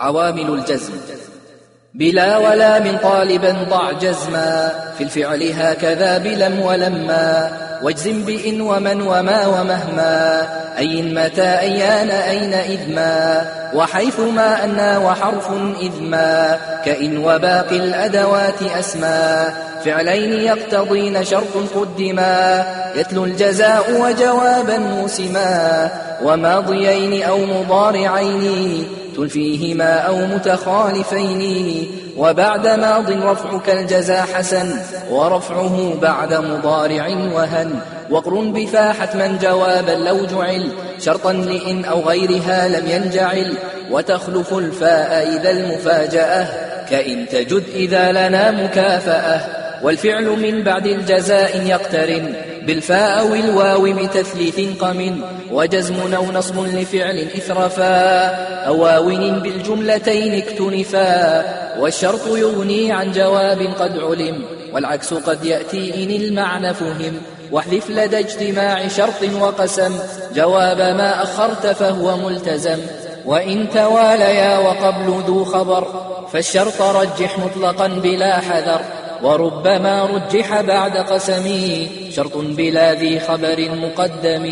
عوامل الجزم. بلا ولا من طالبا ضع جزما. في الفعل هكذا بلم ولما. واجزم بإن ومن وما ومهما. أي متى أيان أين إذ ما وحيث ما أنا وحرف إذ ما كإن وباقي الأدوات أسمى فعلين يقتضين شرط قدما. يتلو الجزاء وجوابا موسما. وماضيين أو مضارعين. تلفيهما أو متخالفين. وبعد ماض رفعك الجزاء حسن ورفعه بعد مضارع وهن. وقر بفا حتما جوابا لو جعل شرطا لإن أو غيرها لم ينجعل. وتخلف الفاء إذا المفاجأة كإن تجد إذا لنا مكافأة. والفعل من بعد الجزاء يقترن بالفاء أو الواو بتثليث قم وجزم أو نصب لفعل إثرفا أو واون بالجملتين اكتنفا والشرط يغني عن جواب قد علم والعكس قد يأتي إن المعنى فهم واحذف لدى اجتماع شرط وقسم جواب ما أخرت فهو ملتزم وإن تواليا وقبل ذو خبر فالشرط رجح مطلقا بلا حذر وربما رجح بعد قسمي شرط بلا ذي خبر مقدم